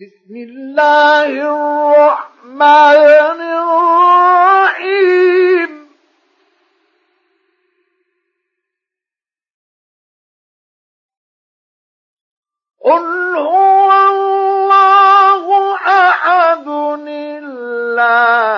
بسم الله الرحمن الرحيم. قل هو الله أحد الله